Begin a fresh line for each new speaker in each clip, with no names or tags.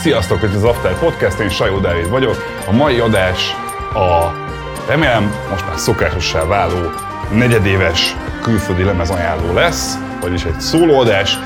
Sziasztok, ez az After Podcast, én Sajó Dávid vagyok. A mai adás a remélem most már szokásossá váló negyedéves külföldi lemez ajánló lesz, vagyis egy szólóadás.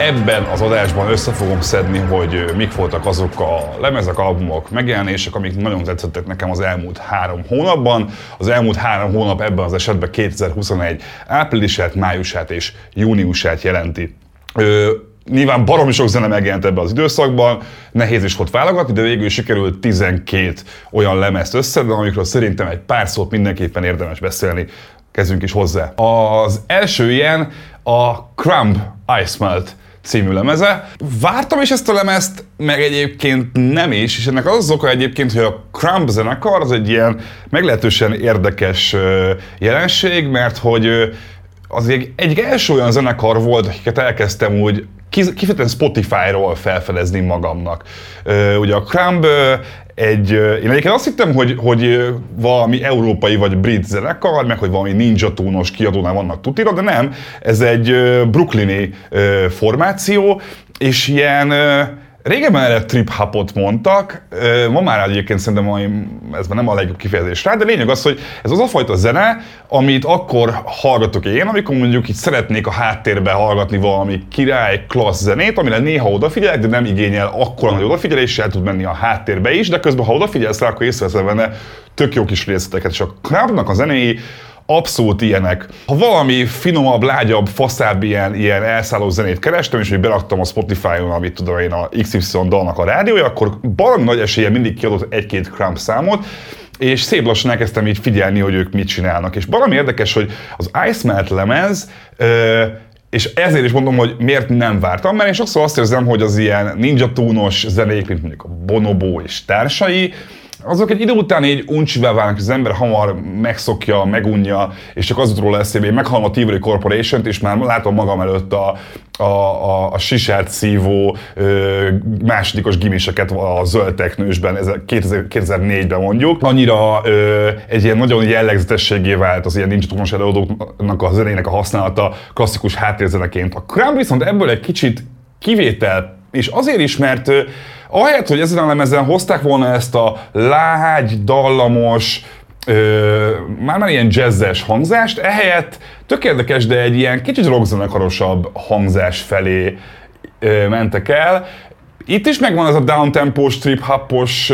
Ebben az adásban össze fogom szedni, hogy mik voltak azok a lemezek, albumok, megjelenések, amik nagyon tetszettek nekem az elmúlt három hónapban. Az elmúlt három hónap ebben az esetben 2021 áprilisát, májusát és júniusát jelenti. Ö, nyilván baromi sok zene megjelent ebben az időszakban, nehéz is volt válogatni, de végül sikerült 12 olyan lemezt összedni, amikről szerintem egy pár szót mindenképpen érdemes beszélni. Kezdjünk is hozzá. Az első ilyen a Crumb Ice Melt című lemeze. Vártam is ezt a lemezt, meg egyébként nem is, és ennek az az oka egyébként, hogy a Crumb zenekar az egy ilyen meglehetősen érdekes jelenség, mert hogy az egy, egy első olyan zenekar volt, akiket elkezdtem úgy kifejezetten Spotify-ról felfedezni magamnak. Ugye a Crumb egy, én egyébként azt hittem, hogy, hogy valami európai vagy brit zenekar, meg hogy valami Ninja Tune-os kiadónál vannak tutira, de nem, ez egy brooklyni formáció, és ilyen Régebben erre trip hopot mondtak, ma már egyébként szerintem ez nem a legjobb kifejezés rá, de lényeg az, hogy ez az a fajta zene, amit akkor hallgatok én, amikor mondjuk itt szeretnék a háttérbe hallgatni valami király, klassz zenét, amire néha odafigyelek, de nem igényel akkora nagy odafigyeléssel tud menni a háttérbe is, de közben ha odafigyelsz rá, akkor észreveszed benne tök jó kis részleteket, és a Crabnak a zenéi abszolút ilyenek. Ha valami finomabb, lágyabb, faszább ilyen, ilyen elszálló zenét kerestem, és hogy beraktam a Spotify-on, amit tudom én a XY dalnak a rádiója, akkor valami nagy esélye mindig kiadott egy-két Crump számot, és szép lassan elkezdtem így figyelni, hogy ők mit csinálnak. És valami érdekes, hogy az Ice Melt lemez, és ezért is mondom, hogy miért nem vártam, mert én sokszor azt érzem, hogy az ilyen ninja túnos zenék, mint mondjuk a Bonobo és társai, azok egy idő után így uncsivel válnak, az ember hamar megszokja, megunja, és csak az róla eszébe, én meghallom a Tivoli Corporation-t, és már látom magam előtt a, a, a, a sisert szívó ö, másodikos gimiseket a zöld teknősben, 2004-ben mondjuk. Annyira ö, egy ilyen nagyon jellegzetességé vált az ilyen nincs tudós előadóknak a zenének a használata klasszikus háttérzeneként. A Crumb viszont ebből egy kicsit kivétel, és azért is, mert Ahelyett, hogy ezen a lemezen hozták volna ezt a lágy, dallamos, ö, már már ilyen jazzes hangzást, ehelyett tök érdekes, de egy ilyen kicsit rockzenekarosabb hangzás felé ö, mentek el, itt is megvan ez a downtempós, trip hopos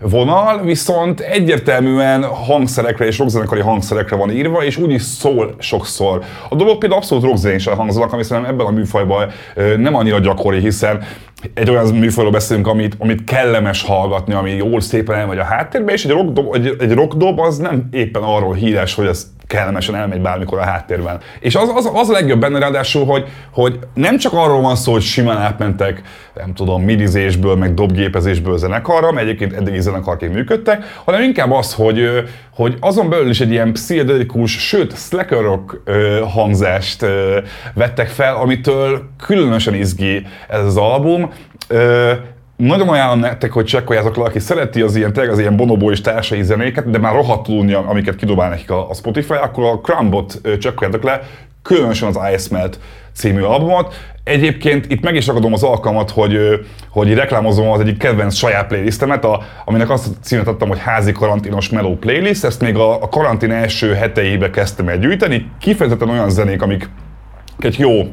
vonal, viszont egyértelműen hangszerekre és rockzenekari hangszerekre van írva, és úgy is szól sokszor. A dolgok például abszolút rockzenésen hangzanak, ami szerintem ebben a műfajban nem annyira gyakori, hiszen egy olyan műfajról beszélünk, amit, amit kellemes hallgatni, ami jól szépen elmegy a háttérbe, és egy rockdob, egy, egy rockdob az nem éppen arról híres, hogy ez kellemesen elmegy bármikor a háttérben. És az, az, az a legjobb benne ráadásul, hogy, hogy nem csak arról van szó, hogy simán átmentek, nem tudom, midizésből, meg dobgépezésből zenekarra, mert egyébként eddigi zenekarként működtek, hanem inkább az, hogy, hogy azon belül is egy ilyen pszichedelikus, sőt, slacker rock hangzást vettek fel, amitől különösen izgi ez az album nagyon ajánlom nektek, hogy csekkoljátok le, aki szereti az ilyen, tényleg az ilyen bonobó és társai zenéket, de már rohadtul unja, amiket kidobál nekik a, a Spotify, akkor a Crumbot csekkoljátok le, különösen az Ice Melt című albumot. Egyébként itt meg is ragadom az alkalmat, hogy, hogy reklámozom az egyik kedvenc saját playlistemet, a, aminek azt a címet adtam, hogy házi karanténos mellow playlist. Ezt még a, a karantén első heteibe kezdtem el gyűjteni. Kifejezetten olyan zenék, amik egy jó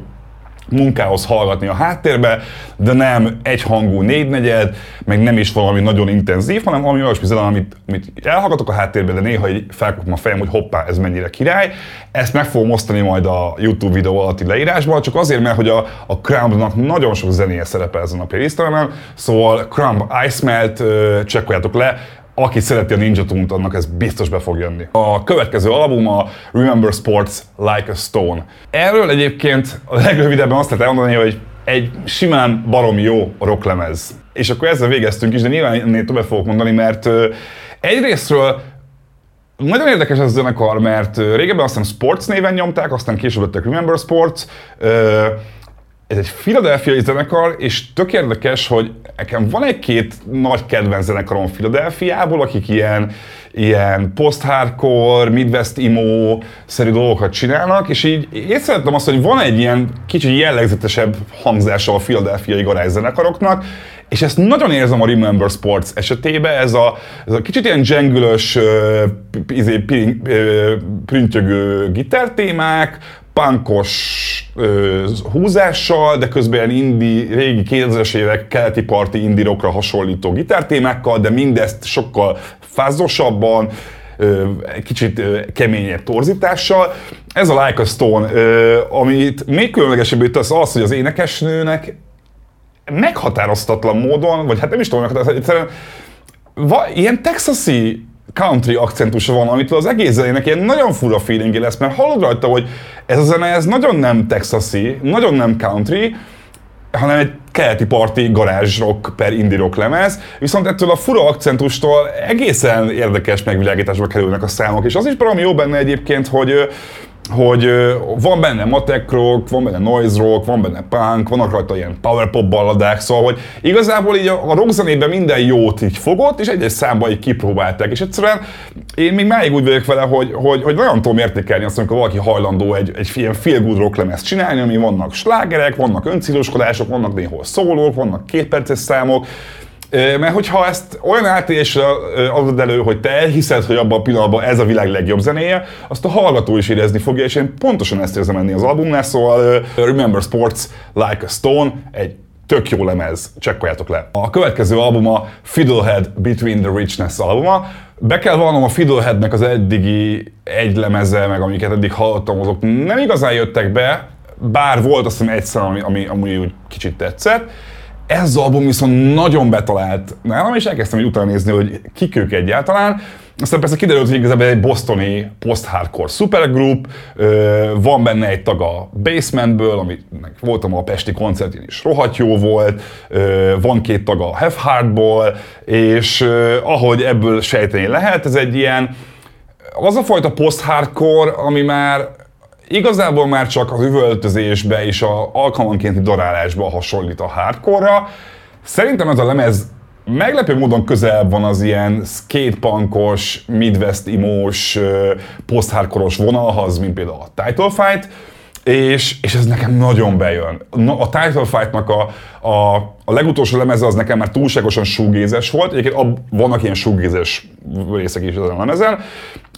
munkához hallgatni a háttérbe, de nem egyhangú négynegyed, meg nem is valami nagyon intenzív, hanem valami olyasmi zene, amit, amit elhallgatok a háttérbe, de néha így felkapom a fejem, hogy hoppá, ez mennyire király. Ezt meg fogom osztani majd a YouTube videó alatti leírásban, csak azért, mert hogy a, a Crumb-nak nagyon sok zenéje szerepel ezen a playlistemen, szóval Crumb Ice Melt, csekkoljátok le, aki szereti a Ninja Tune-t, annak ez biztos be fog jönni. A következő album a Remember Sports Like a Stone. Erről egyébként a legrövidebben azt lehet elmondani, hogy egy simán barom jó rocklemez. És akkor ezzel végeztünk is, de nyilván ennél többet fogok mondani, mert egyrésztről nagyon érdekes ez a zenekar, mert régebben azt hiszem Sports néven nyomták, aztán később lettek Remember Sports, ez egy filadelfiai zenekar, és tök érdekes, hogy nekem van egy-két nagy kedvenc zenekarom Filadelfiából, akik ilyen, ilyen post-hardcore, Midwest emo szerű dolgokat csinálnak, és így észrevettem azt, hogy van egy ilyen kicsit jellegzetesebb hangzása a filadelfiai garázszenekaroknak, és ezt nagyon érzem a Remember Sports esetében, ez a, ez a kicsit ilyen dzsengülös, izé, printjögő gitártémák, punkos ö, húzással, de közben indi, régi 2000-es évek keleti parti indie rockra hasonlító gitártémákkal, de mindezt sokkal fázosabban, kicsit keményebb torzítással. Ez a Like a Stone, amit még különlegesebbé tesz az, hogy az énekesnőnek meghatároztatlan módon, vagy hát nem is tudom egyszerűen va, ilyen texasi country akcentusa van, amitől az egész zenének ilyen nagyon fura feelingi lesz, mert hallod rajta, hogy ez a zene ez nagyon nem texasi, nagyon nem country, hanem egy keleti parti garázs rock per indie rock lemez, viszont ettől a fura akcentustól egészen érdekes megvilágításba kerülnek a számok, és az is valami jó benne egyébként, hogy hogy van benne matek rock, van benne noise rock, van benne punk, vannak rajta ilyen power pop balladák, szóval hogy igazából így a, a rockzenében minden jót így fogott, és egy-egy számba így kipróbálták, és egyszerűen én még máig úgy vagyok vele, hogy, hogy, hogy nagyon tudom értékelni azt, amikor valaki hajlandó egy, egy ilyen feel good rock lemezt csinálni, ami vannak slágerek, vannak öncéloskodások, vannak néhol szólók, vannak kétperces számok, mert hogyha ezt olyan átélésre adod elő, hogy te elhiszed, hogy abban a pillanatban ez a világ legjobb zenéje, azt a hallgató is érezni fogja, és én pontosan ezt érzem enni az albumnál, szóval Remember Sports Like a Stone, egy tök jó lemez, csekkoljátok le. A következő album a Fiddlehead Between the Richness albuma. Be kell vallanom a Fiddleheadnek az eddigi egy lemeze, meg amiket eddig hallottam, azok nem igazán jöttek be, bár volt azt hiszem egyszer, ami, ami, ami úgy kicsit tetszett. Ez az album viszont nagyon betalált nálam, és elkezdtem egy utána nézni, hogy kik ők egyáltalán. Aztán persze kiderült, hogy igazából egy bostoni post-hardcore supergroup, van benne egy tag a Basementből, amit voltam a Pesti koncertjén is rohadt jó volt, van két tag a Have Heartból, és ahogy ebből sejteni lehet, ez egy ilyen az a fajta post-hardcore, ami már igazából már csak az üvöltözésbe és a alkalmankénti darálásba hasonlít a hardcore-ra. Szerintem ez a lemez meglepő módon közel van az ilyen skatepunkos, midwest imós, post vonalhoz, mint például a Title Fight, és, és ez nekem nagyon bejön. A Title Fight-nak a, a, a legutolsó lemeze az nekem már túlságosan súgézes volt, egyébként ab, vannak ilyen súgézes részek is ezen a lemezen,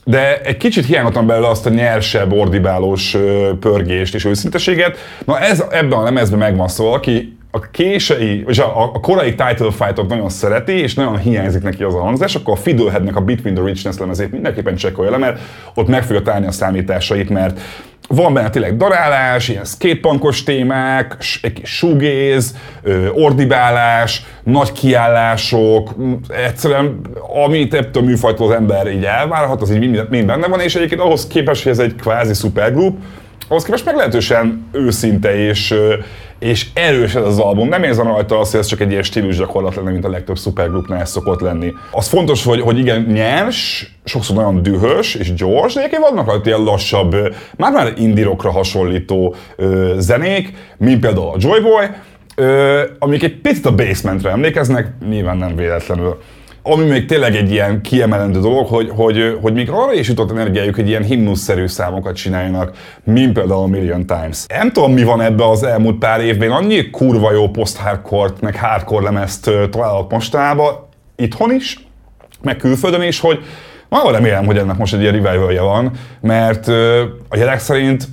de egy kicsit hiányoltam belőle azt a nyersebb, ordibálós pörgést és őszinteséget. Na ez ebben a lemezben megvan, szóval aki a kései, vagy a, a korai title fight nagyon szereti, és nagyon hiányzik neki az a hangzás, akkor a Fiddleheadnek a Between the Richness lemezét mindenképpen csekkolja le, mert ott meg fogja találni a számításait, mert van benne tényleg darálás, ilyen skatepunkos témák, egy kis sugéz, ordibálás, nagy kiállások, egyszerűen amit ettől a műfajtól az ember így elvárhat, az így mind, mind benne van, és egyébként ahhoz képest, hogy ez egy kvázi supergroup, ahhoz képest meglehetősen őszinte és, és erős ez az album. Nem érzem rajta azt, hogy ez csak egy ilyen stílus gyakorlat lenne, mint a legtöbb supergroupnál ez szokott lenni. Az fontos, hogy, hogy igen, nyers, sokszor nagyon dühös és gyors, de egyébként vannak rajta ilyen lassabb, már-már indirokra hasonlító ö, zenék, mint például a Joyboy, amik egy picit a basementre emlékeznek, nyilván nem véletlenül ami még tényleg egy ilyen kiemelendő dolog, hogy, hogy, hogy még arra is jutott energiájuk, hogy ilyen himnuszszerű számokat csináljanak, mint például a Million Times. Nem tudom, mi van ebbe az elmúlt pár évben, annyi kurva jó post hardcore meg hardcore lemezt találok mostanában, itthon is, meg külföldön is, hogy nagyon remélem, hogy ennek most egy ilyen revivalja van, mert a jelek szerint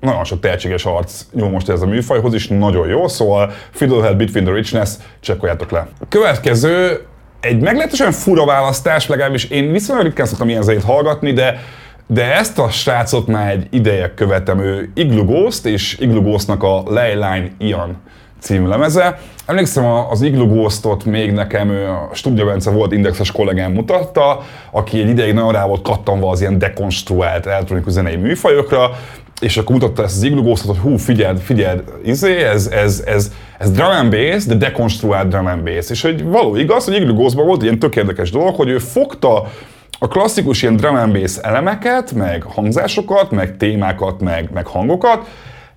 nagyon sok tehetséges arc nyúl most ez a műfajhoz is, nagyon jó, szóval Fiddlehead Between the Richness, csekkoljátok le. A következő egy meglehetősen fura választás, legalábbis én viszonylag ritkán szoktam ilyen zenét hallgatni, de de ezt a srácot már egy ideje követem, ő Iglu Ghost, és Iglu Ghostnak a Leyline Ian című lemeze. Emlékszem, az Iglu még nekem a Studio Bence volt indexes kollégám mutatta, aki egy ideig nagyon rá volt kattanva az ilyen dekonstruált elektronikus zenei műfajokra, és akkor mutatta ezt az Iglu hogy hú, figyeld, figyeld, izé, ez, ez, ez, ez drum and bass, de dekonstruált drum and bass. És hogy való igaz, hogy Iglu volt egy ilyen tök érdekes dolog, hogy ő fogta a klasszikus ilyen drum and bass elemeket, meg hangzásokat, meg témákat, meg, meg hangokat,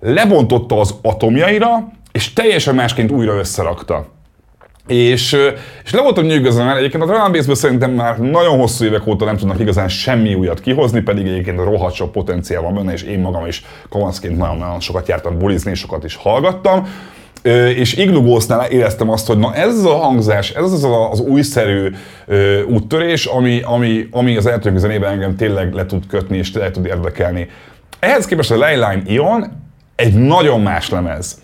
lebontotta az atomjaira, és teljesen másként újra összerakta. És, és le voltam nyűgözve, mert egyébként a drum bass szerintem már nagyon hosszú évek óta nem tudnak igazán semmi újat kihozni, pedig egyébként rohadt sok potenciál van benne, és én magam is kavanszként nagyon-nagyon sokat jártam bulizni, sokat is hallgattam. És Iglugósznál éreztem azt, hogy na ez az a hangzás, ez az az újszerű úttörés, ami, ami, ami az eltűnő zenében engem tényleg le tud kötni, és tényleg tud érdekelni. Ehhez képest a Leyline Ion egy nagyon más lemez.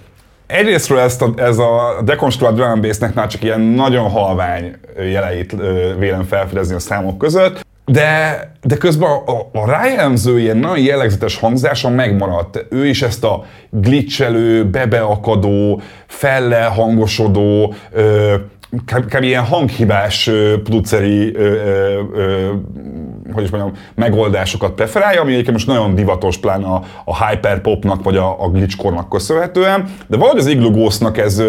Egyrésztről ezt a, ez a dekonstruált drum bass már csak ilyen nagyon halvány jeleit vélem felfedezni a számok között, de, de közben a, a, a rájellemző ilyen nagyon jellegzetes hangzása megmaradt. Ő is ezt a glitchelő, bebeakadó, felle hangosodó, ö, kb. ilyen hanghibás produceri hogy is mondjam, megoldásokat preferálja, ami egyébként most nagyon divatos, pláne a, a hyperpopnak vagy a, a glitchkornak köszönhetően, de valahogy az Igloo Ghost-nak ez,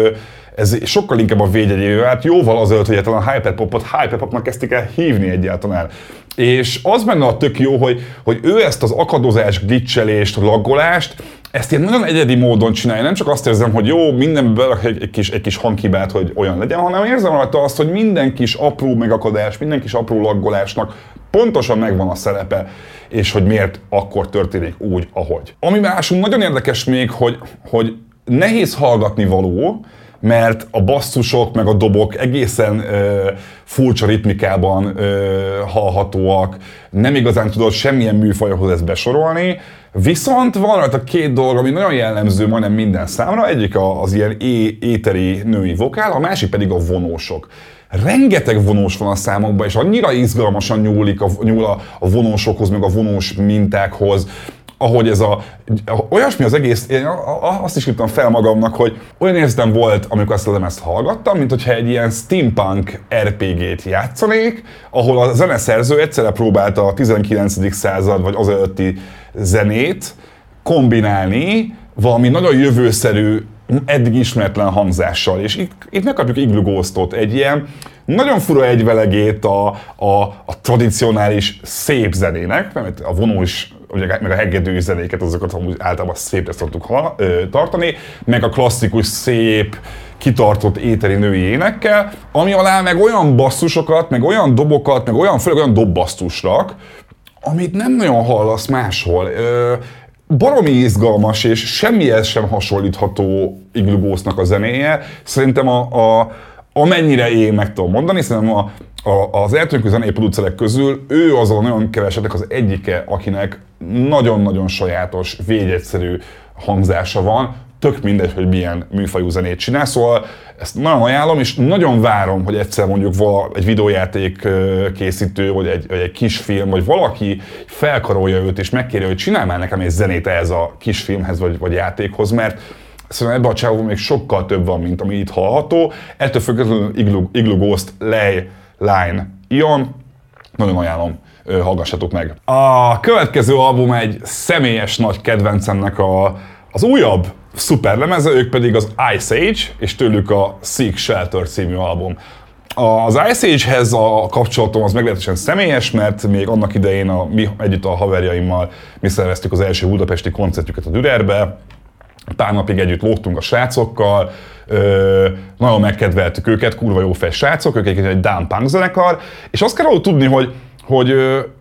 ez sokkal inkább a védjegyével vált, jóval azért, hogy a hyperpopot hyperpopnak kezdték el hívni egyáltalán. És az benne a tök jó, hogy, hogy ő ezt az akadozás, glitchelést, laggolást, ezt ilyen nagyon egyedi módon csinálja. Nem csak azt érzem, hogy jó, mindenben egy, egy, kis, egy kis hangkibát, hogy olyan legyen, hanem érzem rajta azt, hogy minden kis apró megakadás, minden kis apró laggolásnak pontosan megvan a szerepe, és hogy miért akkor történik úgy, ahogy. Ami másunk nagyon érdekes még, hogy, hogy nehéz hallgatni való, mert a basszusok meg a dobok egészen ö, furcsa ritmikában ö, hallhatóak, nem igazán tudod semmilyen műfajhoz ezt besorolni, viszont van rajta két dolog, ami nagyon jellemző majdnem minden számra, egyik az ilyen é- éteri női vokál, a másik pedig a vonósok. Rengeteg vonós van a számokban, és annyira izgalmasan nyúlik a, nyúl a, a vonósokhoz, meg a vonós mintákhoz, ahogy ez a, olyasmi az egész, én azt is írtam fel magamnak, hogy olyan érzetem volt, amikor ezt a lemezt hallgattam, mint hogyha egy ilyen steampunk RPG-t játszanék, ahol a zeneszerző egyszerre próbálta a 19. század vagy az előtti zenét kombinálni valami nagyon jövőszerű eddig ismeretlen hangzással. És itt, itt megkapjuk Igloo Ghostot, egy ilyen nagyon fura egyvelegét a, a, a tradicionális szép zenének, mert a vonós, ugye, meg a hegedű zenéket, azokat amúgy általában szépre szoktuk ha, ö, tartani, meg a klasszikus szép, kitartott éteri női énekkel, ami alá meg olyan basszusokat, meg olyan dobokat, meg olyan, főleg olyan dobbasztusrak, amit nem nagyon hallasz máshol. Ö, baromi izgalmas, és semmihez sem hasonlítható Iglugósznak a zenéje. Szerintem a, a, amennyire én meg tudom mondani, szerintem a, a, az eltűnő zenei producerek közül ő az a nagyon kevesetek az egyike, akinek nagyon-nagyon sajátos, végyegyszerű hangzása van, tök mindegy, hogy milyen műfajú zenét csinál, szóval ezt nagyon ajánlom, és nagyon várom, hogy egyszer mondjuk vala, egy videójáték készítő, vagy egy, vagy egy kisfilm, vagy valaki felkarolja őt, és megkéri, hogy csinálj már nekem egy zenét ehhez a kisfilmhez, vagy, vagy játékhoz, mert Szerintem ebben a csávóban még sokkal több van, mint ami itt hallható. Ettől függetlenül Igloo, Igloo Ghost, Lej, Line, Ion. Nagyon ajánlom, hallgassatok meg. A következő album egy személyes nagy kedvencemnek a, az újabb szuper lemeze, ők pedig az Ice Age, és tőlük a Seek Shelter című album. Az Ice Age-hez a kapcsolatom az meglehetősen személyes, mert még annak idején a, mi együtt a haverjaimmal mi szerveztük az első budapesti koncertjüket a Dürerbe, pár napig együtt lógtunk a srácokkal, ö, nagyon megkedveltük őket, kurva jó fej srácok, ők egy Down Punk zenekar, és azt kell tudni, hogy, hogy,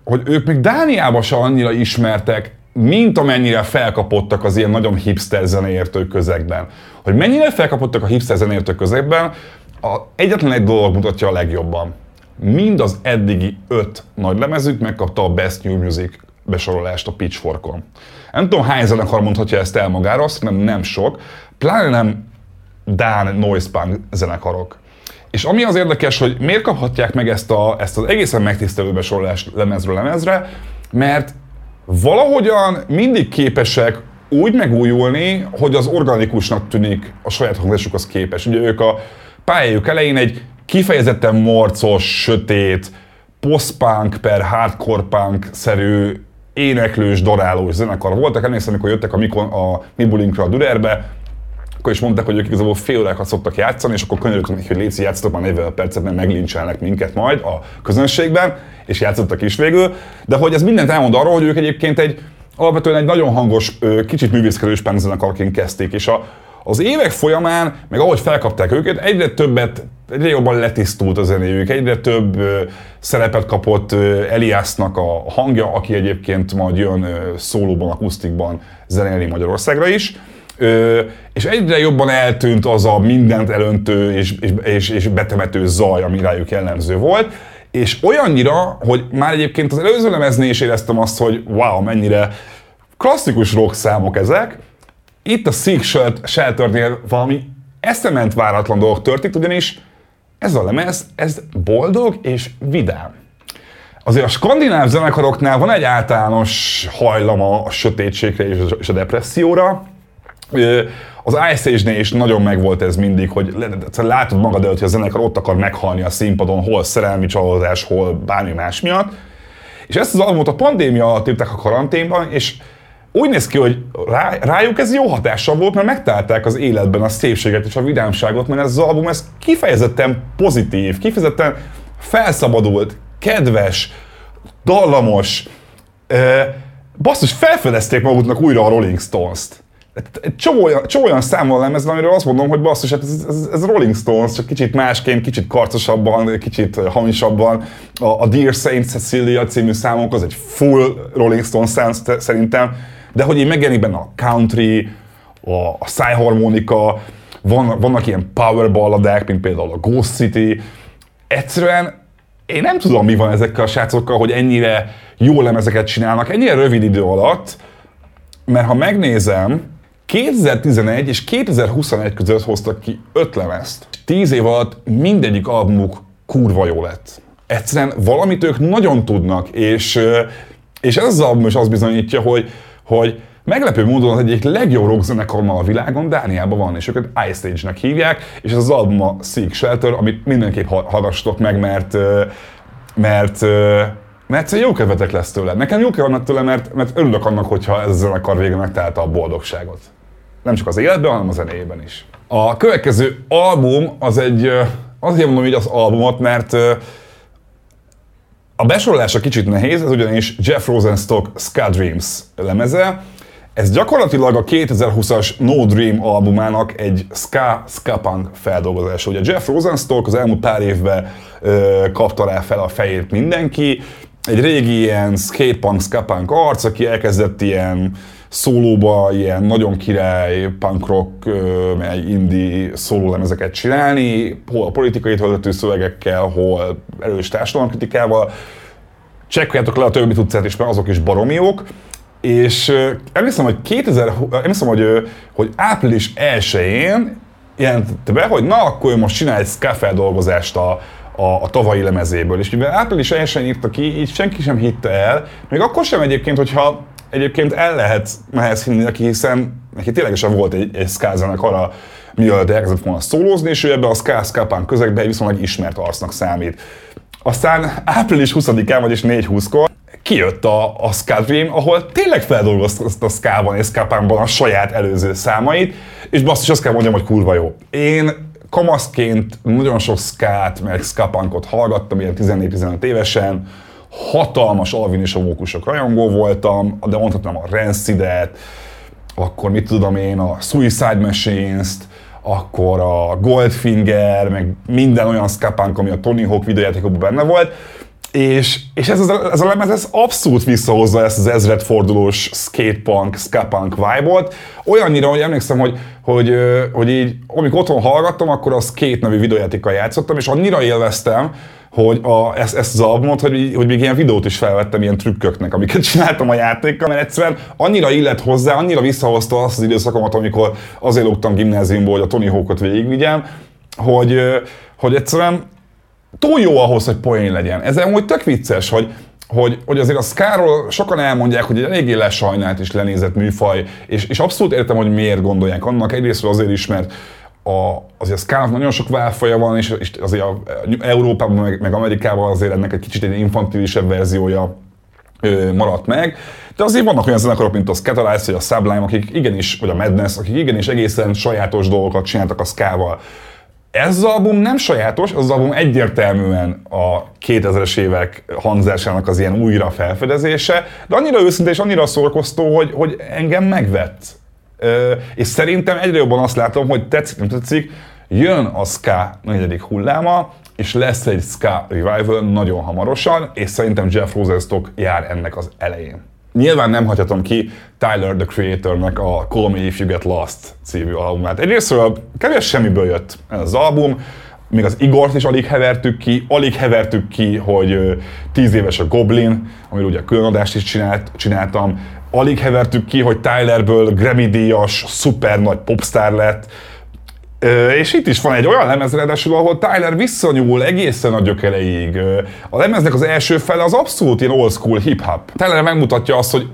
hogy ők még Dániában se annyira ismertek, mint amennyire felkapottak az ilyen nagyon hipster zeneértő közegben. Hogy mennyire felkapottak a hipster zeneértő közegben, a, egyetlen egy dolog mutatja a legjobban. Mind az eddigi öt nagy lemezük megkapta a Best New Music besorolást a Pitchforkon. Nem tudom hány zenekar mondhatja ezt el magára, szerintem nem sok, pláne nem Dán noise punk zenekarok. És ami az érdekes, hogy miért kaphatják meg ezt, a, ezt az egészen megtisztelő besorolást lemezről lemezre, mert valahogyan mindig képesek úgy megújulni, hogy az organikusnak tűnik a saját hangzásukhoz képes. Ugye ők a pályájuk elején egy kifejezetten morcos, sötét, post-punk per hardcore punk szerű éneklős, darálós zenekar voltak. Emlékszem, amikor jöttek a, Mikon, a mi bulinkra a Dürerbe, akkor is mondták, hogy ők igazából fél órákat szoktak játszani, és akkor könyörültünk hogy Léci játszatok már 40 percet, mert meglincselnek minket majd a közönségben, és játszottak is végül. De hogy ez mindent elmond arról, hogy ők egyébként egy, alapvetően egy nagyon hangos, kicsit művészkedős pánzenekarként kezdték, és a, az évek folyamán, meg ahogy felkapták őket, egyre többet, egyre jobban letisztult a zenéjük, egyre több ö, szerepet kapott ö, Eliasnak a hangja, aki egyébként majd jön ö, szólóban, akusztikban zenélni Magyarországra is. Ö, és egyre jobban eltűnt az a mindent elöntő és, és, és, és betemető zaj, ami rájuk jellemző volt. És olyannyira, hogy már egyébként az előző lemeznél is éreztem azt, hogy wow, mennyire klasszikus rock számok ezek, itt a Seek Shelternél valami eszement váratlan dolog történt, ugyanis ez a lemez, ez boldog és vidám. Azért a skandináv zenekaroknál van egy általános hajlama a sötétségre és a depresszióra. Az Ice is nagyon megvolt ez mindig, hogy látod magad előtt, hogy a zenekar ott akar meghalni a színpadon, hol szerelmi csalódás, hol bármi más miatt. És ezt az albumot a pandémia alatt írták a karanténban, és úgy néz ki, hogy rá, rájuk ez jó hatással volt, mert megtalálták az életben a szépséget és a vidámságot, mert ez az album ez kifejezetten pozitív, kifejezetten felszabadult, kedves, dallamos, basszus, felfedezték maguknak újra a Rolling Stones-t. Egy csomó olyan, csomó olyan számmal lemez, amiről azt mondom, hogy basszus, hát ez, ez, ez Rolling Stones, csak kicsit másként, kicsit karcosabban, kicsit hamisabban. A, a Dear Saint Cecilia című számok az egy full Rolling Stones szám szerintem de hogy én megjelenik benne a country, a, a szájharmonika, van, vannak ilyen power balladák, mint például a Ghost City. Egyszerűen én nem tudom, mi van ezekkel a srácokkal, hogy ennyire jó lemezeket csinálnak, ennyire rövid idő alatt, mert ha megnézem, 2011 és 2021 között hoztak ki öt lemezt. Tíz év alatt mindegyik albumuk kurva jó lett. Egyszerűen valamit ők nagyon tudnak, és, és ez az album is azt bizonyítja, hogy, hogy meglepő módon az egyik legjobb rockzenekarnal a világon Dániában van, és őket Ice Age-nek hívják, és ez az album a Seek Shelter, amit mindenképp hallgastok meg, mert, mert, mert jó kedvetek lesz tőle. Nekem jó kedvetek tőle, mert, mert örülök annak, hogyha ez a zenekar végre megtalálta a boldogságot. Nem csak az életben, hanem a zenéjében is. A következő album az egy, azért mondom így az albumot, mert a besorolása kicsit nehéz, ez ugyanis Jeff Rosenstock Ska Dreams lemeze. Ez gyakorlatilag a 2020-as No Dream albumának egy ska, ska punk feldolgozása. Ugye Jeff Rosenstock az elmúlt pár évben ö, kapta rá fel a fejét mindenki, egy régi ilyen skatepunk, ska-punk arc, aki elkezdett ilyen szólóba ilyen nagyon király punk rock, meg indie szólólemezeket csinálni, hol a politikai töltető szövegekkel, hol erős társadalomkritikával. Csekkoljátok le a többi tudcát is, mert azok is baromiók. És emlékszem, hogy 2000, emlékszem, hogy, hogy április 1-én jelentette be, hogy na, akkor most csinál egy ska feldolgozást a, a, a tavalyi lemezéből. És mivel április 1 írta ki, így senki sem hitte el, még akkor sem egyébként, hogyha egyébként el lehet ehhez hinni neki, hiszen neki ténylegesen volt egy, egy ska arra, mielőtt elkezdett volna szólózni, és ő ebbe a ska közegbe viszonylag ismert arcnak számít. Aztán április 20-án, vagyis 4-20-kor kijött a, a Ska Dream, ahol tényleg feldolgozta a Ska-ban és ska a saját előző számait, és basszus, azt kell mondjam, hogy kurva jó. Én kamaszként nagyon sok skát, meg skapankot hallgattam, ilyen 14-15 évesen, hatalmas Alvin és a Mókusok rajongó voltam, de mondhatnám a Rancidet, akkor mit tudom én, a Suicide Machines-t, akkor a Goldfinger, meg minden olyan skapánk, ami a Tony Hawk videójátékokban benne volt, és, és ez, a, ez a lemez ez abszolút visszahozza ezt az ezredfordulós skatepunk, skapunk vibe-ot. Olyannyira, hogy emlékszem, hogy, hogy, hogy így, amikor otthon hallgattam, akkor az két nevű videójátékkal játszottam, és annyira élveztem, hogy a, ezt, ezt az albumot, hogy, hogy még ilyen videót is felvettem ilyen trükköknek, amiket csináltam a játékkal, mert egyszerűen annyira illet hozzá, annyira visszahozta azt az időszakomat, amikor azért lógtam gimnáziumból, hogy a Tony Hawkot végigvigyem, hogy, hogy egyszerűen túl jó ahhoz, hogy poén legyen. Ez amúgy tök vicces, hogy, hogy, hogy azért a Skáról sokan elmondják, hogy egy eléggé lesajnált és lenézett műfaj, és, és abszolút értem, hogy miért gondolják annak. Egyrészt azért is, mert a, azért a Skának nagyon sok válfaja van, és, és azért a, Európában, meg, meg Amerikában azért ennek egy kicsit egy infantilisebb verziója ö, maradt meg. De azért vannak olyan zenekarok, mint a Scatalize vagy a Sublime, akik igenis, vagy a Madness, akik igenis egészen sajátos dolgokat csináltak a Skával. Ez az album nem sajátos, az album egyértelműen a 2000-es évek hangzásának az ilyen újra felfedezése, de annyira őszinte és annyira szórakoztó, hogy, hogy engem megvett. Ö, és szerintem egyre jobban azt látom, hogy tetszik, nem tetszik, jön a Ska negyedik hulláma, és lesz egy Ska Revival nagyon hamarosan, és szerintem Jeff Rosenstock jár ennek az elején. Nyilván nem hagyhatom ki Tyler, the Creator-nek a Call Me If You Get Lost című albumát. Egyrésztről kevés semmiből jött ez az album, még az Igort is alig hevertük ki, alig hevertük ki, hogy 10 éves a Goblin, amiről ugye különadást is csinált, csináltam, alig hevertük ki, hogy Tylerből Grammy-díjas, szuper nagy popstar lett, és itt is van egy olyan lemez, ráadásul, ahol Tyler visszanyúl egészen a gyökereig. A lemeznek az első fele az abszolút ilyen old school hip-hop. Tyler megmutatja azt, hogy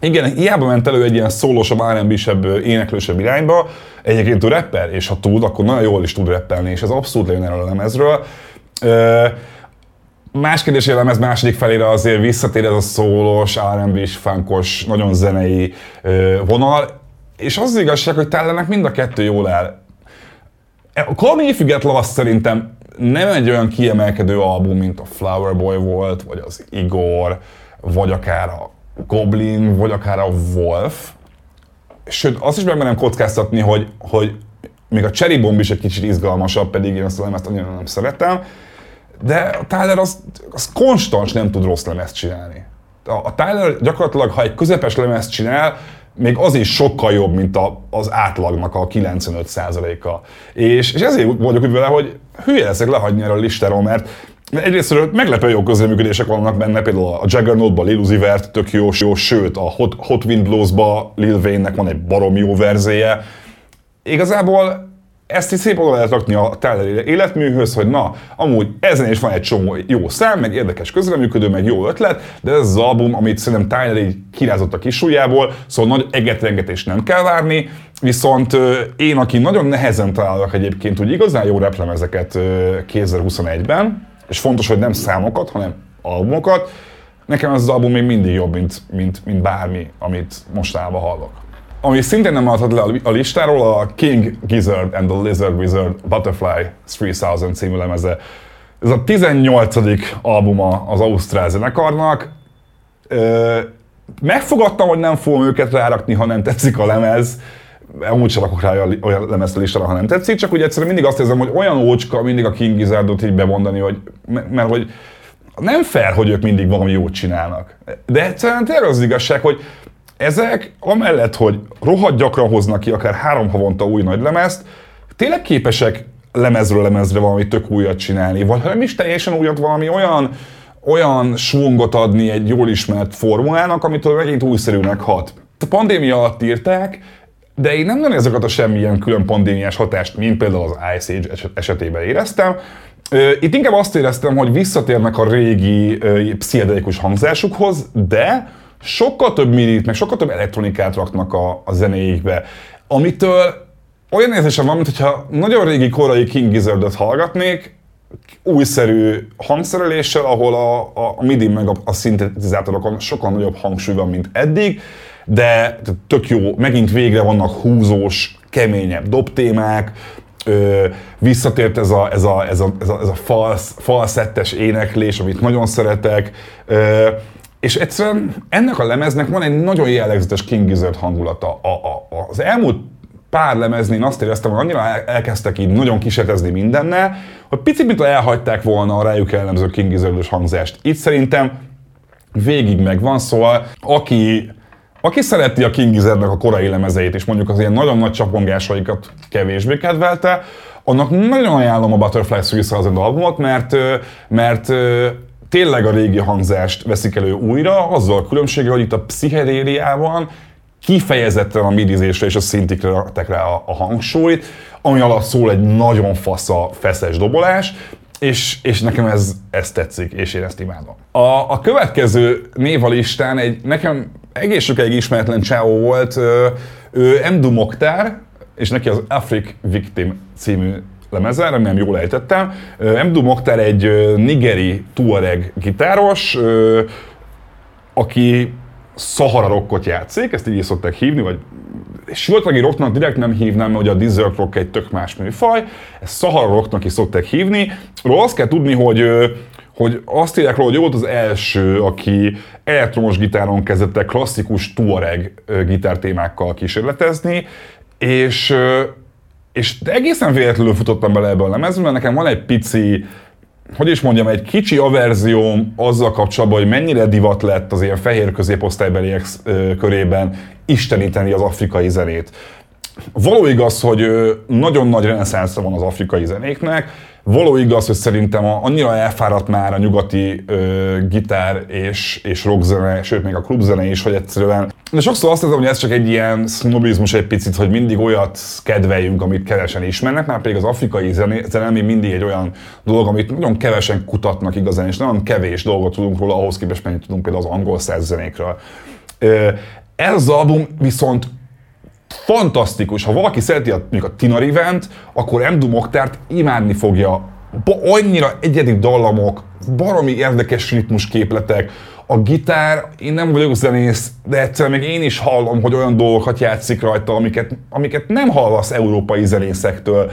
igen, hiába ment elő egy ilyen szólósabb, R&B-sebb, éneklősebb irányba, egyébként tud rapper, és ha tud, akkor nagyon jól is tud rappelni, és ez abszolút lejön erről a lemezről. Más kérdés, hogy lemez második felére azért visszatér ez a szólós, R&B-s, nagyon zenei vonal, és az, az igazság, hogy Tylernek mind a kettő jól áll a You Get Lost szerintem nem egy olyan kiemelkedő album, mint a Flower Boy volt, vagy az Igor, vagy akár a Goblin, vagy akár a Wolf. Sőt, azt is megmerem kockáztatni, hogy, hogy még a Cherry Bomb is egy kicsit izgalmasabb, pedig én azt lemezt annyira nem szeretem. De a Tyler az, az konstans nem tud rossz lemezt csinálni. A, a Tyler gyakorlatilag, ha egy közepes lemezt csinál, még az is sokkal jobb, mint a, az átlagnak a 95%-a. És, és ezért vagyok úgy vele, hogy hülye leszek lehagyni erről a listáról, mert Egyrészt meglepő jó közreműködések vannak benne, például a Juggernaut-ban Lil Uzi Vert tök jó, jó, sőt a Hot, Hot Wind Blues-ba Lil Wayne-nek van egy barom jó verzéje. Igazából ezt is szép oda lehet rakni a Tyler életműhöz, hogy na, amúgy ezen is van egy csomó jó szám, meg érdekes közreműködő, meg jó ötlet, de ez az album, amit szerintem Tyler így kirázott a kisújából, szóval nagy egetrengetés nem kell várni, viszont én, aki nagyon nehezen találok egyébként úgy igazán jó replemezeket 2021-ben, és fontos, hogy nem számokat, hanem albumokat, nekem ez az album még mindig jobb, mint, mint, mint bármi, amit mostanában hallok. Ami szintén nem maradhat le a listáról, a King Gizzard and the Lizard Wizard Butterfly 3000 című lemeze. Ez a 18. albuma az Ausztrál zenekarnak. Megfogadtam, hogy nem fogom őket rárakni, ha nem tetszik a lemez. Amúgy sem rakok rá olyan lemezt a listára, ha nem tetszik, csak úgy egyszerűen mindig azt érzem, hogy olyan ócska mindig a King Gizzardot így bemondani, hogy, mert hogy nem fair, hogy ők mindig valami jót csinálnak. De egyszerűen tényleg az igazság, hogy ezek, amellett, hogy rohadt gyakran hoznak ki akár három havonta új nagy lemezt, tényleg képesek lemezről lemezre valami tök újat csinálni, vagy ha nem is teljesen újat, valami olyan, olyan svungot adni egy jól ismert formulának, amitől megint újszerűnek hat. A pandémia alatt írták, de én nem nagyon ezeket a semmilyen külön pandémiás hatást, mint például az Ice Age esetében éreztem. Itt inkább azt éreztem, hogy visszatérnek a régi pszichedelikus hangzásukhoz, de sokkal több midit, meg sokkal több elektronikát raknak a, a zenéikbe, amitől olyan érzésem van, mintha nagyon régi korai King Gizzardot hallgatnék, újszerű hangszereléssel, ahol a, a, a MIDI meg a, a szintetizátorokon sokkal nagyobb hangsúly van, mint eddig, de tök jó, megint végre vannak húzós, keményebb dobtémák, ö, visszatért ez a, ez a, ez a, ez a, ez a falsz, falszettes éneklés, amit nagyon szeretek, ö, és egyszerűen ennek a lemeznek van egy nagyon jellegzetes King Gizzard hangulata. A, a, az elmúlt pár lemezni azt éreztem, hogy annyira elkezdtek így nagyon kísérletezni mindennel, hogy picit, mint elhagyták volna a rájuk jellemző King Gizzard hangzást. Itt szerintem végig megvan, szóval aki, aki szereti a King Gizzardnek a korai lemezeit, és mondjuk az ilyen nagyon nagy csapongásaikat kevésbé kedvelte, annak nagyon ajánlom a Butterfly 3000 albumot, mert, mert tényleg a régi hangzást veszik elő újra, azzal a különbséggel, hogy itt a pszichedéliában kifejezetten a midizésre és a szintikre rakták rá a, a hangsúlyt, ami alatt szól egy nagyon fasz a feszes dobolás, és, és nekem ez, ez tetszik, és én ezt imádom. A, a következő név a listán egy nekem egész sokáig ismeretlen csávó volt, ő, ő Mdu Mokhtar, és neki az Afrik Victim című lemezen, remélem jól ejtettem. Mdu Mokhtar egy nigeri tuareg gitáros, aki Sahara rockot játszik, ezt így szokták hívni, vagy sivatagi rocknak direkt nem hívnám, mert ugye a desert rock egy tök más műfaj, ezt Sahara rocknak is szokták hívni. Róla azt kell tudni, hogy hogy azt írják róla, hogy volt az első, aki elektromos gitáron kezdett klasszikus Tuareg gitártémákkal kísérletezni, és, és egészen véletlenül futottam bele ebbe a lemezbe, mert nekem van egy pici, hogy is mondjam, egy kicsi averzióm azzal kapcsolatban, hogy mennyire divat lett az ilyen fehér középosztálybeliek körében isteníteni az afrikai zenét. Való igaz, hogy nagyon nagy reneszánszra van az afrikai zenéknek, Való igaz, hogy szerintem annyira elfáradt már a nyugati ö, gitár és, és rockzene, sőt még a klubzene is, hogy egyszerűen... De sokszor azt hiszem, hogy ez csak egy ilyen sznobizmus egy picit, hogy mindig olyat kedveljünk, amit kevesen ismernek, már pedig az afrikai zene, zene mindig egy olyan dolog, amit nagyon kevesen kutatnak igazán, és nagyon kevés dolgot tudunk róla, ahhoz képest mennyit tudunk például az angol zenékről. Ez az album viszont fantasztikus. Ha valaki szereti a, a Tina Rivent, akkor Emdu Moktárt imádni fogja. Ba, annyira egyedi dallamok, baromi érdekes ritmusképletek, a gitár, én nem vagyok zenész, de egyszerűen még én is hallom, hogy olyan dolgokat játszik rajta, amiket, amiket nem hallasz európai zenészektől.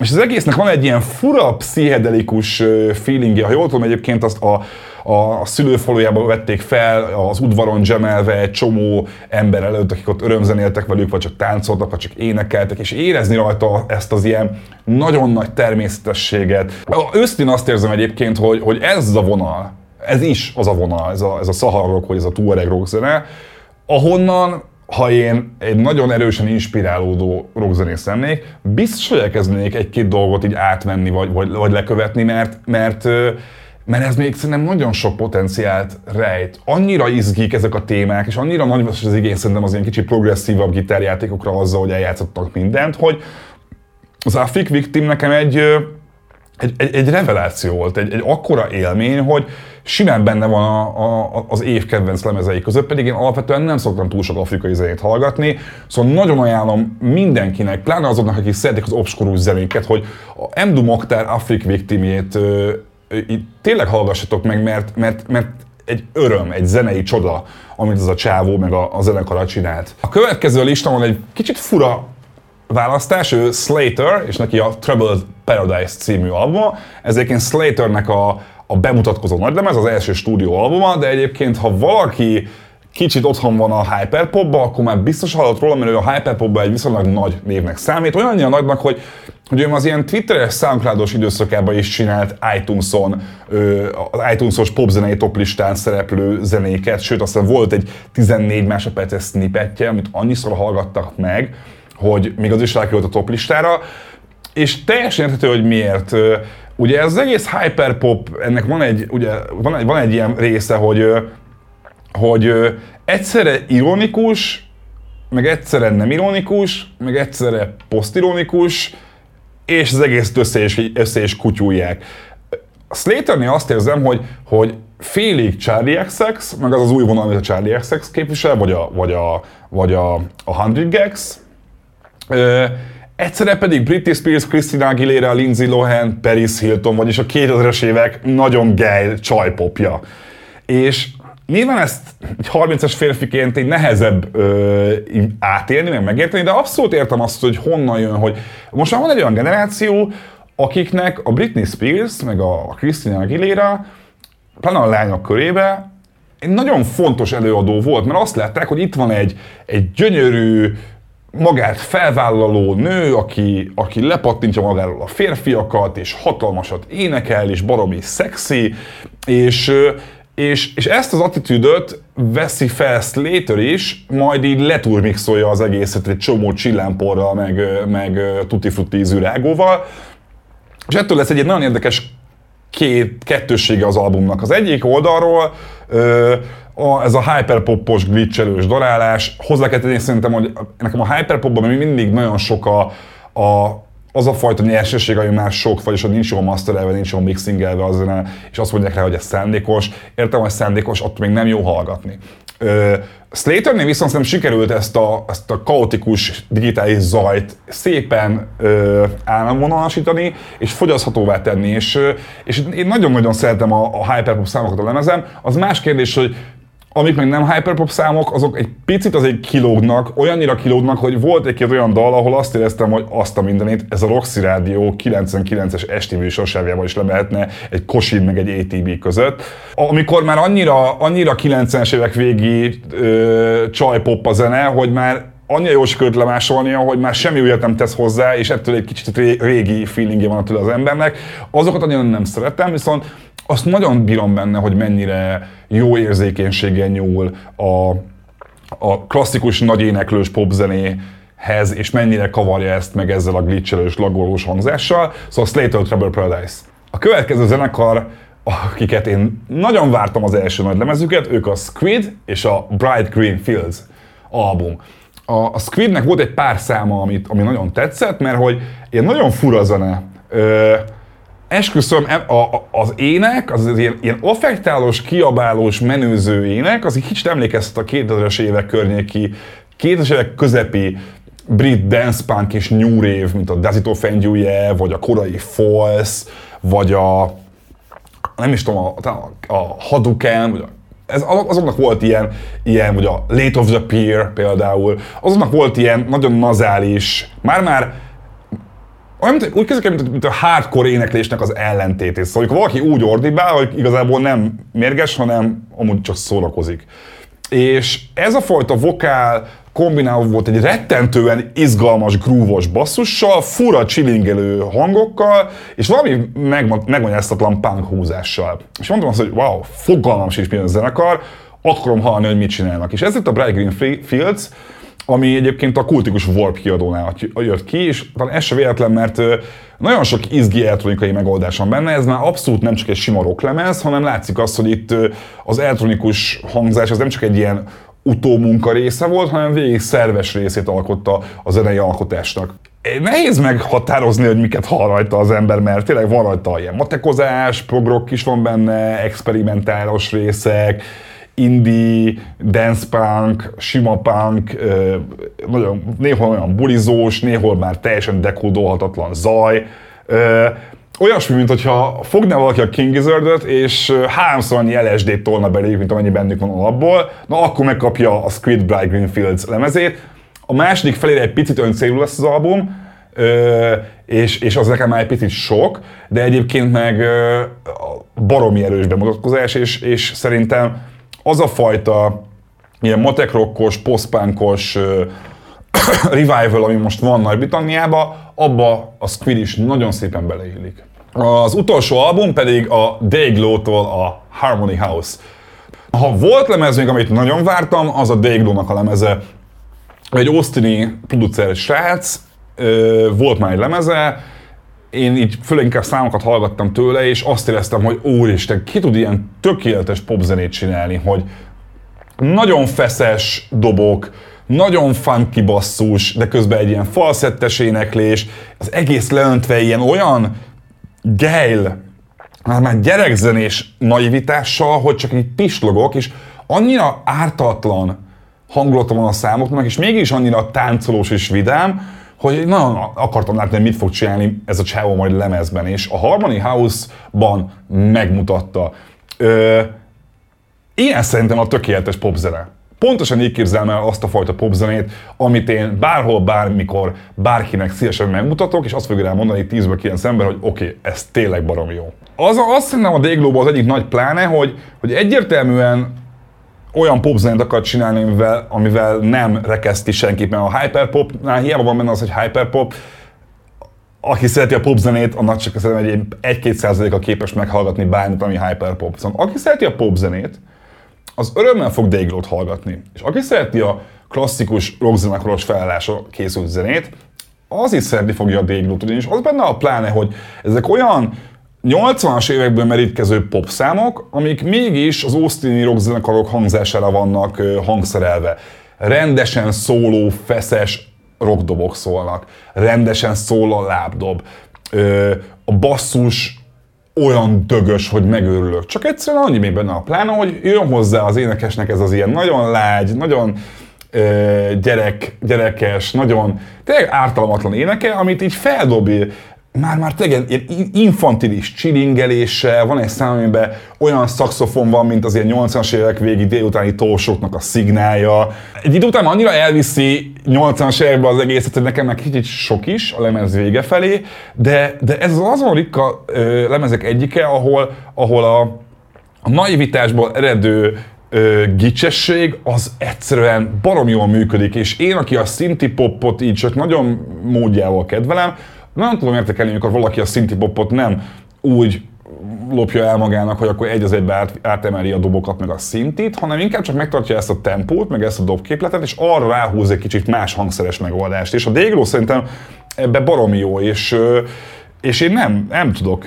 És az egésznek van egy ilyen fura, pszichedelikus feelingje. Ha jól tudom, egyébként azt a, a szülőfalujában vették fel, az udvaron gemelve egy csomó ember előtt, akik ott örömzenéltek velük, vagy csak táncoltak, vagy csak énekeltek, és érezni rajta ezt az ilyen nagyon nagy természetességet. Őszintén azt érzem egyébként, hogy, hogy ez a vonal, ez is az a vonal, ez a, ez a szaharok, vagy ez a Tuareg rockzene, ahonnan ha én egy nagyon erősen inspirálódó rockzenész lennék, biztos, hogy elkezdenék egy-két dolgot így átvenni, vagy, vagy, vagy lekövetni, mert, mert mert ez még szerintem nagyon sok potenciált rejt. Annyira izgik ezek a témák, és annyira nagy az igény szerintem az ilyen kicsit progresszívabb gitárjátékokra azzal, hogy eljátszottak mindent, hogy az Afrik Victim nekem egy, egy, egy, egy reveláció volt, egy, egy akkora élmény, hogy simán benne van a, a, az év kedvenc lemezei között, pedig én alapvetően nem szoktam túl sok afrikai zenét hallgatni, szóval nagyon ajánlom mindenkinek, pláne azoknak, akik szeretik az obskurus zenéket, hogy a Mdu Mokhtar Afrik Victimjét tényleg hallgassatok meg, mert, mert, mert egy öröm, egy zenei csoda, amit az a csávó meg a, a zenekara csinált. A következő listámon egy kicsit fura választás, ő Slater, és neki a Troubled Paradise című albuma. Ez Slaternek a, a bemutatkozó nagylemez, az első stúdió albuma, de egyébként ha valaki kicsit otthon van a hyperpopba, akkor már biztos hallott róla, mert ő a hyperpopba egy viszonylag nagy névnek számít. Olyannyira nagynak, hogy, hogy ő az ilyen Twitteres, soundcloud időszakában is csinált iTunes-on, az iTunes-os popzenei toplistán szereplő zenéket, sőt aztán volt egy 14 másodperces snippetje, amit annyiszor hallgattak meg, hogy még az is rákerült a toplistára, és teljesen érthető, hogy miért. Ugye ez az egész hyperpop, ennek van egy, ugye, van egy, van egy ilyen része, hogy hogy egyszerre ironikus, meg egyszerre nem ironikus, meg egyszerre posztironikus, és az egész össze is, össze is kutyulják. Slaternél azt érzem, hogy, hogy félig Charlie XX, meg az az új vonal, amit a Charlie XX képvisel, vagy a, vagy a, vagy a, a Hundred Gags. Egyszerre pedig Britney Spears, Christina Aguilera, Lindsay Lohan, Paris Hilton, vagyis a 2000-es évek nagyon geil csajpopja. És Nyilván ezt egy 30-as férfiként egy nehezebb ö, átélni, meg megérteni, de abszolút értem azt, hogy honnan jön, hogy most már van egy olyan generáció, akiknek a Britney Spears, meg a Christina Aguilera, pláne a lányok körébe egy nagyon fontos előadó volt, mert azt látták, hogy itt van egy, egy gyönyörű, magát felvállaló nő, aki, aki lepattintja magáról a férfiakat, és hatalmasat énekel, és baromi szexi, és és, és ezt az attitűdöt veszi fel Slater is, majd így leturmixolja az egészet egy csomó csillámporral, meg, meg tutti frutti ízű. És ettől lesz egy nagyon érdekes két, kettőssége az albumnak. Az egyik oldalról ö, a, ez a hyperpopos glitchelős darálás. Hozzá kell tenni szerintem, hogy nekem a hyperpopban mindig nagyon sok a, a az a fajta nyersesség, ami már sok, vagyis hogy nincs jól masterelve, nincs jól mixingelve az zene, és azt mondják rá, hogy ez szándékos. Értem, hogy szándékos, attól még nem jó hallgatni. Ö, Slaternél viszont szerintem sikerült ezt a, ezt a kaotikus digitális zajt szépen ö, államvonalasítani, és fogyaszthatóvá tenni, és, és én nagyon-nagyon szeretem a, a hyperpop számokat a lemezem. Az más kérdés, hogy amik meg nem hyperpop számok, azok egy picit azért kilógnak, olyannyira kilógnak, hogy volt egy-két olyan dal, ahol azt éreztem, hogy azt a mindenét, ez a Roxy Rádió 99-es esti műsorsávjával is lemehetne egy Kosid meg egy ATB között. Amikor már annyira, annyira 90-es évek végi ö, csajpop a zene, hogy már annyira jól sikerült lemásolnia, hogy már semmi újat nem tesz hozzá, és ettől egy kicsit régi feelingje van tőle az embernek. Azokat nagyon nem szeretem, viszont azt nagyon bírom benne, hogy mennyire jó érzékenységgel nyúl a, a klasszikus nagy éneklős popzenéhez, és mennyire kavarja ezt meg ezzel a glitchelős, lagolós hangzással. Szóval Slater Trouble Paradise. A következő zenekar, akiket én nagyon vártam az első nagy lemezüket, ők a Squid és a Bright Green Fields album. A, a Squidnek volt egy pár száma, amit, ami nagyon tetszett, mert hogy ilyen nagyon fura zene. Ö, esküszöm, a, a, az ének, az, az ilyen, ilyen affektálós, kiabálós, menőző ének, az egy kicsit emlékeztet a 2000-es évek környéki, 2000-es évek közepi brit dance punk és new rave, mint a You Yeah, vagy a korai False, vagy a nem is tudom, a, a, a Hadouken, vagy a ez, azoknak volt ilyen, ilyen, vagy a Late of the Pier például, azoknak volt ilyen nagyon nazális, már-már olyan, mint, úgy kezdek, mint, mint a hardcore éneklésnek az ellentétét. Szóval, amikor valaki úgy ordibál, hogy igazából nem mérges, hanem amúgy csak szórakozik. És ez a fajta vokál kombinálva volt egy rettentően izgalmas, grúvos basszussal, fura csilingelő hangokkal, és valami megmagyaráztatlan punk húzással. És mondtam azt, hogy wow, fogalmam sincs milyen zenekar, akarom hallani, hogy mit csinálnak. És ez itt a Bright Green Fields, ami egyébként a kultikus Warp kiadónál jött ki, és talán ez se véletlen, mert nagyon sok izgi elektronikai megoldás van benne, ez már abszolút nem csak egy sima rocklemez, hanem látszik azt, hogy itt az elektronikus hangzás az nem csak egy ilyen utómunka része volt, hanem végig szerves részét alkotta a zenei alkotásnak. Nehéz meghatározni, hogy miket hall rajta az ember, mert tényleg van rajta ilyen matekozás, progrok is van benne, experimentálos részek, indie, dance punk, sima punk, nagyon, néhol olyan bulizós, néhol már teljesen dekódolhatatlan zaj. Olyasmi, mint hogyha fogná valaki a King Gizzard-öt, és háromszor annyi LSD-t tolna belé, mint amennyi bennük van alapból, na akkor megkapja a Squid Bright Greenfields lemezét. A második felére egy picit öncélú lesz az album, Ö, és, és az nekem már egy picit sok, de egyébként meg ö, baromi erős bemutatkozás, és, és szerintem az a fajta ilyen matekrokkos, poszpánkos revival, ami most van Nagy-Britanniában, abba a Squid is nagyon szépen beleillik. Az utolsó album pedig a Dayglow-tól a Harmony House. Ha volt lemez még, amit nagyon vártam, az a Dayglow-nak a lemeze. Egy Austini producer srác, volt már egy lemeze, én így főleg inkább számokat hallgattam tőle, és azt éreztem, hogy úristen, ki tud ilyen tökéletes popzenét csinálni, hogy nagyon feszes dobok, nagyon funky basszus, de közben egy ilyen falszettes éneklés, az egész leöntve ilyen olyan geil, már már gyerekzenés naivitással, hogy csak egy pislogok, és annyira ártatlan hangulata van a számoknak, és mégis annyira táncolós és vidám, hogy nagyon akartam látni, hogy mit fog csinálni ez a csávó majd lemezben, és a Harmony House-ban megmutatta. Ö, ilyen szerintem a tökéletes popzene. Pontosan így képzelem el azt a fajta popzenét, amit én bárhol, bármikor, bárkinek szívesen megmutatok, és azt fogja rá mondani 10-ből 9 ember, hogy oké, okay, ez tényleg baromi jó. Az, azt szerintem a Dayglow az egyik nagy pláne, hogy, hogy egyértelműen olyan popzenét akar csinálni, amivel, amivel nem rekeszti senki, mert a hyperpopnál hiába van benne az, hogy hyperpop, aki szereti a popzenét, annak csak szerintem egy 1-2 százaléka képes meghallgatni bármit, ami hyperpop. Szóval aki szereti a popzenét, az örömmel fog Dayglow-t hallgatni. És aki szereti a klasszikus rockzenekaros felállásra készült zenét, az is szeretni fogja a Dayglow-t, ugyanis az benne a pláne, hogy ezek olyan 80-as évekből merítkező popszámok, amik mégis az Austini rockzenekarok hangzására vannak hangszerelve. Rendesen szóló, feszes rockdobok szólnak. Rendesen szól a lábdob. A basszus olyan dögös, hogy megőrülök. Csak egyszerűen annyi még benne a plána, hogy jön hozzá az énekesnek ez az ilyen nagyon lágy, nagyon gyerek, gyerekes, nagyon tényleg ártalmatlan éneke, amit így feldobja már-már tényleg ilyen infantilis csilingeléssel, van egy szám, amiben olyan szakszofon van, mint az ilyen 80-as évek végi délutáni tósoknak a szignálja. Egy idő után annyira elviszi 80-as évekbe az egészet, hogy nekem meg kicsit sok is a lemez vége felé, de, de ez az azon ritka ö, lemezek egyike, ahol, ahol a, a naivitásból eredő ö, gicsesség az egyszerűen barom jól működik, és én, aki a szinti popot így csak nagyon módjával kedvelem, nem tudom értekelni, amikor valaki a szinti popot nem úgy lopja el magának, hogy akkor egy az egybe át, átemeli a dobokat meg a szintit, hanem inkább csak megtartja ezt a tempót, meg ezt a dobképletet, és arra ráhúz egy kicsit más hangszeres megoldást. És a Déglo szerintem ebbe baromi jó, és és én nem, nem tudok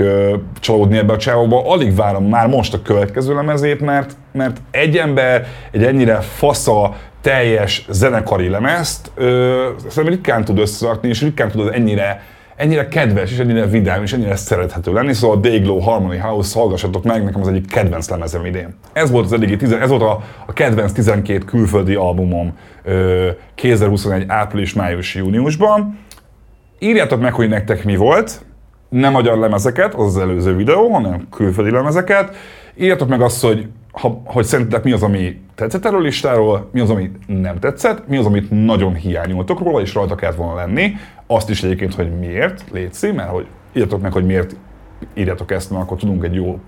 csalódni ebbe a csávóba, alig várom már most a következő lemezét, mert, mert egy ember egy ennyire fasza, teljes zenekari lemezt ö, szerintem ritkán tud összerakni, és ritkán tud ennyire ennyire kedves, és ennyire vidám, és ennyire szerethető lenni, szóval a Dayglow Harmony House, hallgassatok meg, nekem az egyik kedvenc lemezem idén. Ez volt az eddigi, ez volt a, a kedvenc 12 külföldi albumom 2021 április-május júniusban. Írjátok meg, hogy nektek mi volt, nem magyar lemezeket, az az előző videó, hanem külföldi lemezeket. Írjátok meg azt, hogy, ha, hogy szerintetek mi az, ami tetszett erről a listáról, mi az, ami nem tetszett, mi az, amit nagyon hiányoltok róla, és rajta kellett volna lenni. Azt is egyébként, hogy miért, létszi, mert hogy írjatok meg, hogy miért írjátok ezt, mert akkor tudunk egy jó,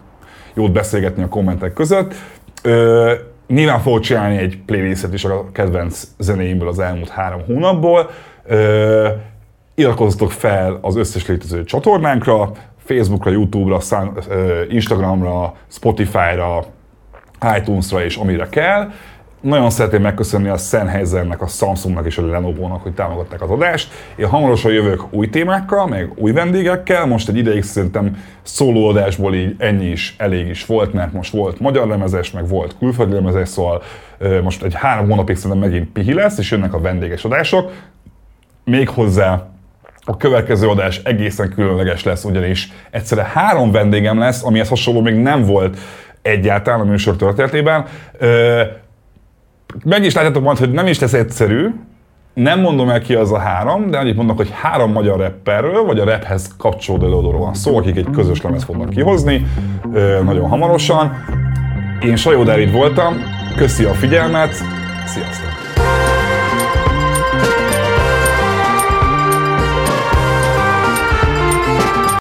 jót beszélgetni a kommentek között. Ö, nyilván fogok csinálni egy playlistet is a kedvenc zenéimből az elmúlt három hónapból. Ö, iratkozzatok fel az összes létező csatornánkra, Facebookra, YouTube-ra, Instagramra, Spotify-ra, iTunes-ra és amire kell. Nagyon szeretném megköszönni a Sennheisernek, a Samsungnak és a Lenovo-nak, hogy támogatták az adást. Én hamarosan jövök új témákkal, meg új vendégekkel. Most egy ideig szerintem szólóadásból így ennyi is elég is volt, mert most volt magyar lemezes, meg volt külföldi lemezes, szóval most egy három hónapig szerintem megint pihi lesz, és jönnek a vendéges adások. Még hozzá a következő adás egészen különleges lesz, ugyanis egyszerre három vendégem lesz, amihez hasonló még nem volt egyáltalán a műsor történetében. Meg is látjátok majd, hogy nem is lesz egyszerű, nem mondom el ki az a három, de annyit mondok, hogy három magyar rapperről, vagy a raphez kapcsolódó előadóról van szó, akik egy közös lemez fognak kihozni, nagyon hamarosan. Én Sajó Dávid voltam, köszi a figyelmet, sziasztok!